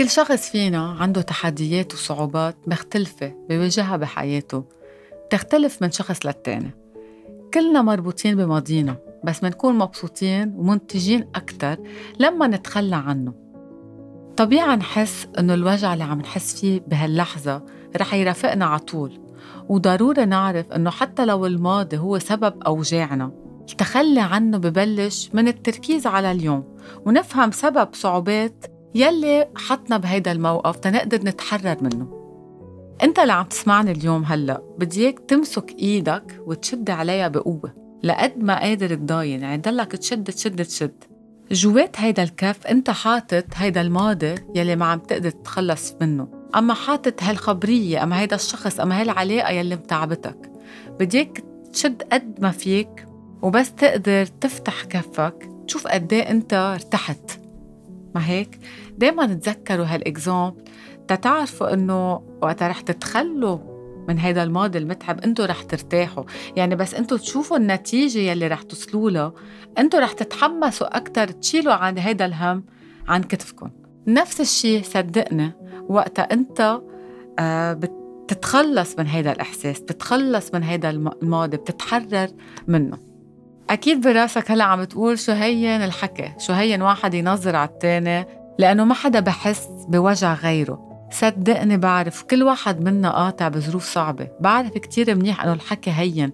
كل شخص فينا عنده تحديات وصعوبات مختلفة بيواجهها بحياته بتختلف من شخص للتاني. كلنا مربوطين بماضينا بس منكون مبسوطين ومنتجين أكتر لما نتخلى عنه. طبيعي نحس إنه الوجع اللي عم نحس فيه بهاللحظة رح يرافقنا على طول وضروري نعرف إنه حتى لو الماضي هو سبب أوجاعنا. التخلي عنه ببلش من التركيز على اليوم ونفهم سبب صعوبات يلي حطنا بهيدا الموقف تنقدر نتحرر منه. انت اللي عم تسمعني اليوم هلا بدي اياك تمسك إيدك وتشد عليها بقوة لقد ما قادر تضاين يعني ضلك تشد تشد تشد. جوات هيدا الكف انت حاطط هيدا الماضي يلي ما عم تقدر تتخلص منه. أما حاطط هالخبرية أما هيدا الشخص أما هالعلاقة يلي متعبتك بدي اياك تشد قد ما فيك وبس تقدر تفتح كفك تشوف قد إيه أنت ارتحت. ما هيك؟ دايما تذكروا هالإكزامبل. تتعرفوا إنه وقتها رح تتخلوا من هيدا الماضي المتعب أنتوا رح ترتاحوا. يعني بس أنتوا تشوفوا النتيجة يلي رح تصلوا لها أنتوا رح تتحمسوا أكتر تشيلوا عن هيدا الهم عن كتفكم نفس الشيء صدقني وقتها إنت آه بتتخلص من هيدا الإحساس بتتخلص من هيدا الماضي بتتحرر منه. أكيد براسك هلا عم تقول شو هين الحكي؟ شو هين واحد ينظر على التاني؟ لأنه ما حدا بحس بوجع غيره. صدقني بعرف كل واحد منا قاطع بظروف صعبة. بعرف كتير منيح أنه الحكي هين.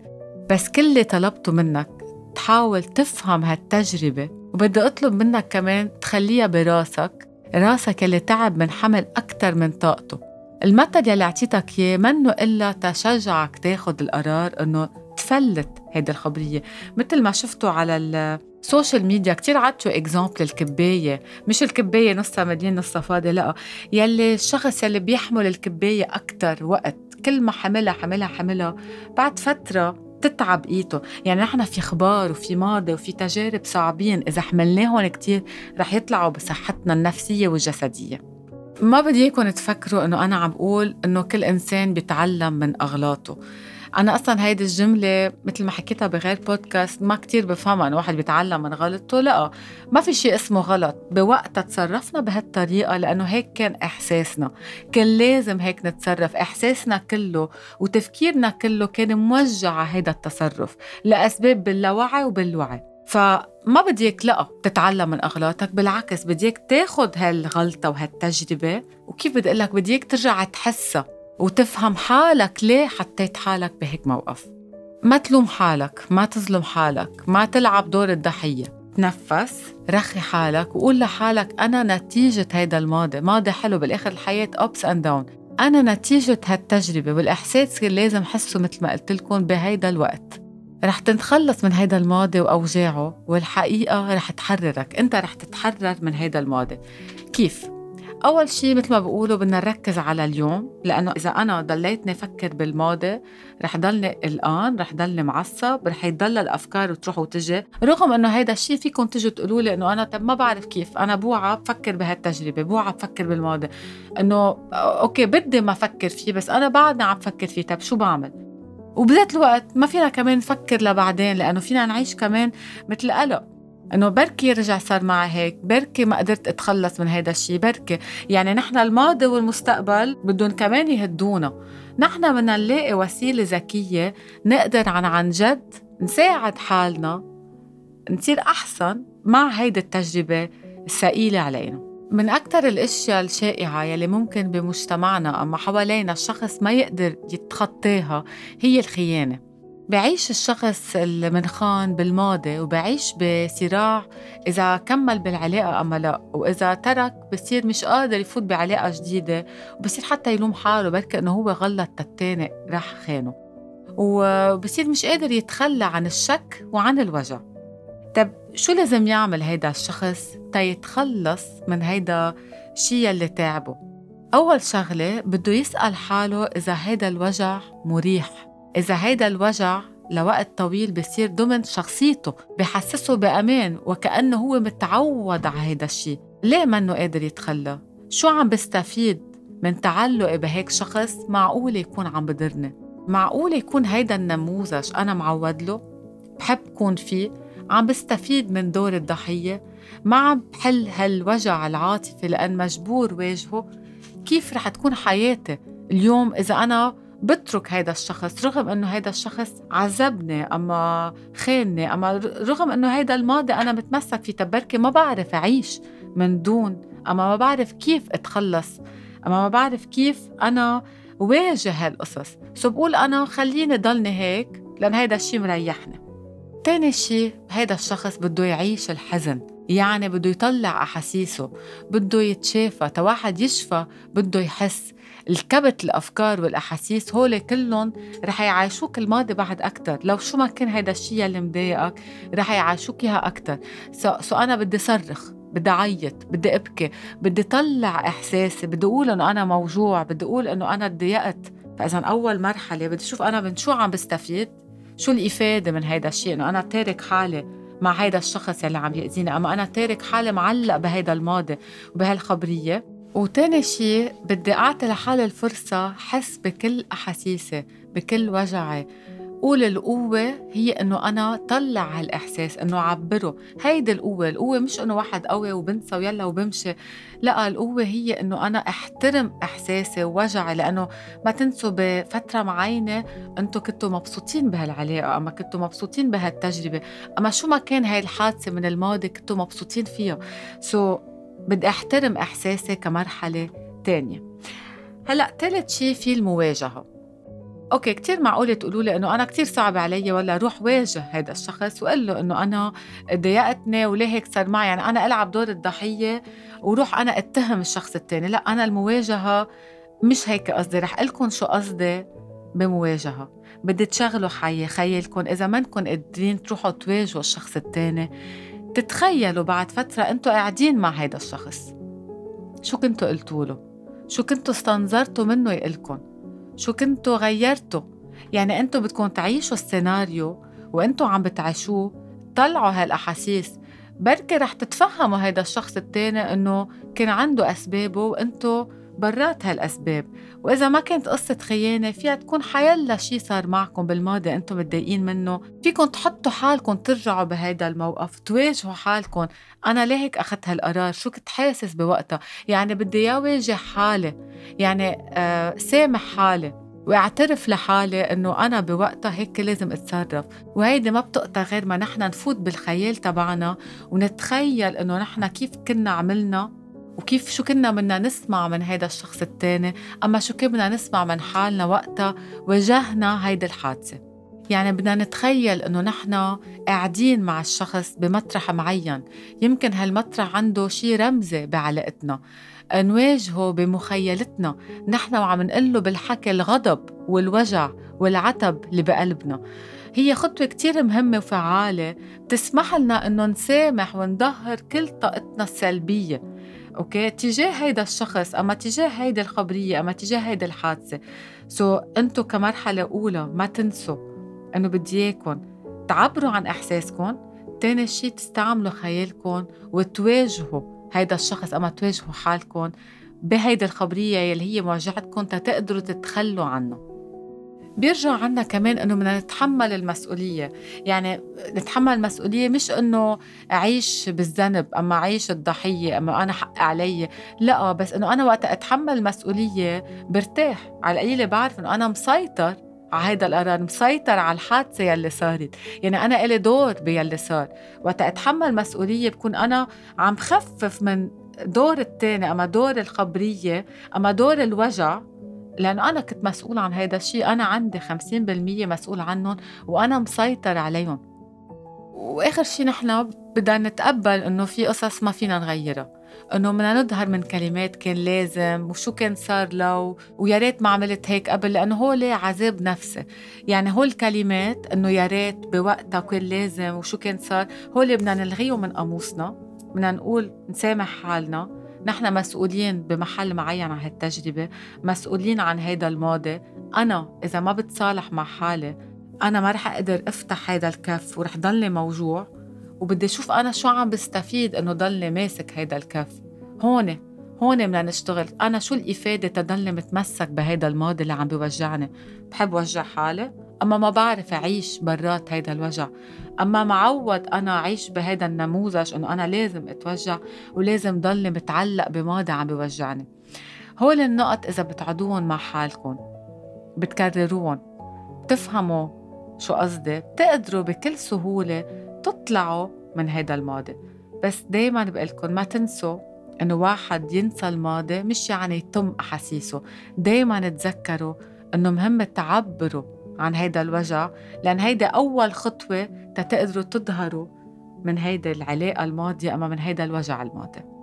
بس كل اللي طلبته منك تحاول تفهم هالتجربة وبدي أطلب منك كمان تخليها براسك. راسك اللي تعب من حمل أكتر من طاقته. المثل يلي أعطيتك إياه منه إلا تشجعك تاخد القرار إنه تفلت. هيدي الخبرية. مثل ما شفتوا على ال social media كتير عطوا example الكباية. مش الكباية نصها مليان نصها فاضي لا. يلي الشخص يلي بيحمل الكباية أكتر وقت كل ما حملها حملها حملها بعد فترة تتعب إيده. يعني نحن في أخبار وفي ماضي وفي تجارب صعبين. إذا حملناهم كتير رح يطلعوا بصحتنا النفسية والجسدية. ما بدي إياكم تفكروا إنه أنا عم بقول إنه كل إنسان بيتعلم من أغلاطه. أنا أصلا هيدي الجملة مثل ما حكيتها بغير بودكاست ما كتير بفهمها إنه واحد بيتعلم من غلطه لا ما في شيء اسمه غلط. بوقتها تصرفنا بهالطريقة لأنه هيك كان إحساسنا. كان لازم هيك نتصرف. إحساسنا كله وتفكيرنا كله كان موجع على هيدا التصرف لأسباب باللاوعي وبالوعي. فما بديك لا تتعلم من أغلاطك بالعكس بديك تاخد هالغلطة وهالتجربة. وكيف بدي أقول لك؟ بديك ترجع تحسها. وتفهم حالك ليه حطيت حالك بهيك موقف. ما تلوم حالك ما تظلم حالك ما تلعب دور الضحية. تنفس رخي حالك وقول لحالك أنا نتيجة هيدا الماضي ماضي حلو بالآخر الحياة أبس أند داون أنا نتيجة هالتجربة والإحساس اللي لازم حسه مثل ما قلت لكم بهيدا الوقت. رح تتخلص من هيدا الماضي وأوجاعه والحقيقة رح تحررك أنت رح تتحرر من هيدا الماضي. كيف؟ أول شيء مثل ما بقولوا بدنا نركز على اليوم لأنه إذا أنا ضليتني أفكر بالماضي رح ضلني قلقان رح ضلني معصب رح يضل الأفكار وتروح وتجي. رغم إنه هيدا الشيء فيكم تجوا تقولوا لي إنه أنا طب ما بعرف كيف أنا بوعى بفكر بهالتجربة بوعى بفكر بالماضي. إنه أوكي بدي ما أفكر فيه بس أنا بعدني عم بفكر فيه طب شو بعمل؟ وبذات الوقت ما فينا كمان نفكر لبعدين لأنه فينا نعيش كمان مثل قلق. إنه بركي رجع صار معي هيك. بركي ما قدرت أتخلص من هيدا الشيء بركي. يعني نحن الماضي والمستقبل بدهم كمان يهدونا. نحن بدنا نلاقي وسيلة ذكية نقدر عن عن جد نساعد حالنا نصير أحسن مع هيدي التجربة الثقيلة علينا. من أكثر الأشياء الشائعة يلي ممكن بمجتمعنا أما حوالينا الشخص ما يقدر يتخطاها هي الخيانة. بعيش الشخص المنخان بالماضي وبعيش بصراع إذا كمل بالعلاقة أم لا وإذا ترك بصير مش قادر يفوت بعلاقة جديدة وبصير حتى يلوم حاله بركي إنه هو غلط التاني راح خانه. وبصير مش قادر يتخلى عن الشك وعن الوجع. طب شو لازم يعمل هيدا الشخص تيتخلص من هيدا الشيء اللي تعبه؟ أول شغلة بده يسأل حاله إذا هيدا الوجع مريح. إذا هيدا الوجع لوقت طويل بصير ضمن شخصيته بحسسه بأمان وكأنه هو متعود على هيدا الشيء ليه منه قادر يتخلى؟ شو عم بستفيد من تعلقي بهيك شخص معقول يكون عم بضرني معقول يكون هيدا النموذج أنا معود له؟ بحب كون فيه. عم بستفيد من دور الضحية. ما عم بحل هالوجع العاطفي لأن مجبور واجهه. كيف رح تكون حياتي اليوم إذا أنا بترك هيدا الشخص رغم إنه هيدا الشخص عذبني أما خانني أما رغم إنه هيدا الماضي أنا متمسك فيه تبركي ما بعرف أعيش من دون أما ما بعرف كيف أتخلص أما ما بعرف كيف أنا واجه هالقصص. سو بقول أنا خليني ضلني هيك لأن هيدا الشيء مريحني. تاني شيء هيدا الشخص بده يعيش الحزن يعني بده يطلع أحاسيسه بده يتشافى تواحد يشفى بده يحس. الكبت الأفكار والأحاسيس هول كلهم رح يعيشوك الماضي بعد أكتر. لو شو ما كان هيدا الشيء اللي مضايقك رح يعيشوك إياها أكتر. so, so أنا بدي صرخ بدي أعيط بدي أبكي بدي طلع إحساسي بدي أقول إنه أنا موجوع بدي أقول إنه أنا تضايقت فإذا أول مرحلة بدي أشوف أنا من شو عم بستفيد شو الإفادة من هيدا الشيء إنه أنا تارك حالي مع هيدا الشخص يلي عم يأذيني. أما أنا تارك حالي معلق بهيدا الماضي وبهالخبرية وتاني شيء بدي أعطي لحالي الفرصة حس بكل أحاسيسي بكل وجعي. قول القوة هي إنه أنا طلع هالإحساس إنه عبره هيدي القوة القوة مش إنه واحد قوي وبنسى ويلا وبمشي. لا القوة هي إنه أنا أحترم إحساسي ووجعي لأنه ما تنسوا بفترة معينة أنتوا كنتوا مبسوطين بهالعلاقة أما كنتوا مبسوطين بهالتجربة. أما شو ما كان هاي الحادثة من الماضي كنتوا مبسوطين فيها. سو so, بدي أحترم إحساسي كمرحلة تانية. هلأ ثالث شيء في المواجهة. أوكي كثير معقول تقولوا لي إنه أنا كثير صعب علي ولا روح واجه هذا الشخص وقال له إنه أنا ضايقتني وليه هيك صار معي؟ يعني أنا ألعب دور الضحية وروح أنا أتهم الشخص الثاني لأ أنا المواجهة مش هيك قصدي. رح لكم شو قصدي بمواجهة. بدي تشغلوا حي خيلكم إذا منكم قادرين تروحوا تواجهوا الشخص الثاني تتخيلوا بعد فترة أنتم قاعدين مع هيدا الشخص؟ شو كنتوا قلتوا له؟ شو كنتوا استنظرتوا منه يقلكم شو كنتوا غيرتوا؟ يعني أنتوا بدكم تعيشوا السيناريو وانتوا عم بتعيشوه طلعوا هالأحاسيس. بركي رح تتفهموا هيدا الشخص التاني إنه كان عنده أسبابه وانتوا برات هالأسباب. وإذا ما كانت قصة خيانة فيها تكون حيلا شيء صار معكم بالماضي أنتم متضايقين منه. فيكم تحطوا حالكم ترجعوا بهيدا الموقف تواجهوا حالكم أنا ليه هيك أخذت هالقرار؟ شو كنت حاسس بوقتها؟ يعني بدي واجه حالي. يعني آه سامح حالي. واعترف لحالي إنه أنا بوقتها هيك لازم أتصرف. وهيدي ما بتقطع غير ما نحن نفوت بالخيال تبعنا ونتخيل إنه نحن كيف كنا عملنا. وكيف شو كنا بدنا نسمع من هيدا الشخص التاني أما شو كنا نسمع من حالنا وقتها واجهنا هيدي الحادثة. يعني بدنا نتخيل إنه نحن قاعدين مع الشخص بمطرح معين. يمكن هالمطرح عنده شي رمزي بعلاقتنا نواجهه بمخيلتنا. نحن وعم نقول له بالحكي الغضب والوجع والعتب اللي بقلبنا. هي خطوة كتير مهمة وفعالة. بتسمح لنا إنه نسامح ونظهر كل طاقتنا السلبية. okay؟ تجاه هيدا الشخص أما تجاه هيدي الخبرية أما تجاه هيدي الحادثة so so, أنتم كمرحلة أولى ما تنسوا إنه بدي إياكم تعبروا عن إحساسكم. تاني شيء تستعملوا خيالكم وتواجهوا هيدا الشخص أما تواجهوا حالكم بهيدي الخبرية يلي هي مواجهتكم تقدروا تتخلوا عنه. بيرجع عنا كمان إنه بدنا نتحمل المسؤولية. يعني نتحمل المسؤولية مش إنه أعيش بالذنب أما أعيش الضحية أما أنا حق علي. لا بس إنه أنا وقت أتحمل المسؤوليه برتاح. على القليله بعرف إنه أنا مسيطر على هيدا القرار مسيطر على الحادثة يلي صارت. يعني أنا إلي دور بيلي صار. وقت أتحمل مسؤولية بكون أنا عم خفف من دور التاني أما دور الخبريه أما دور الوجع. لأنه أنا كنت مسؤول عن هذا الشيء. أنا عندي 50% مسؤول عنهم وأنا مسيطر عليهم. وآخر شيء نحن بدنا نتقبل إنه في قصص ما فينا نغيرها. إنه بدنا نظهر من كلمات كان لازم وشو كان صار لو ويا ريت ما عملت هيك قبل لأنه هول عذاب نفسي. يعني هول الكلمات إنه يا ريت بوقتها كان لازم وشو كان صار هول بدنا نلغيهم من قاموسنا. بدنا نقول نسامح حالنا. نحن مسؤولين بمحل معين عن هالتجربة مسؤولين عن هيدا الماضي. أنا إذا ما بتصالح مع حالي أنا ما رح أقدر أفتح هيدا الكف ورح ضلني موجوع. وبدي أشوف أنا شو عم بستفيد إنه ضلني ماسك هيدا الكف. هون هون بدنا نشتغل. أنا شو الإفادة تضلني متمسك بهيدا الماضي اللي عم بيوجعني؟ بحب وجع حالي. أما ما بعرف أعيش برات هيدا الوجع. أما معود أنا أعيش بهيدا النموذج إنه أنا لازم أتوجع ولازم ضلني متعلق بماضي عم بيوجعني هول النقط إذا بتعدوهم مع حالكم بتكرروهم بتفهموا شو قصدي بتقدروا بكل سهولة تطلعوا من هيدا الماضي. بس دايما بقلكن ما تنسوا إنه واحد ينسى الماضي مش يعني يتم أحاسيسه. دايما تذكروا إنه مهم تعبروا عن هيدا الوجع لأن هيدا أول خطوة تتقدروا تظهروا من هيدا العلاقة الماضية أما من هيدا الوجع الماضي.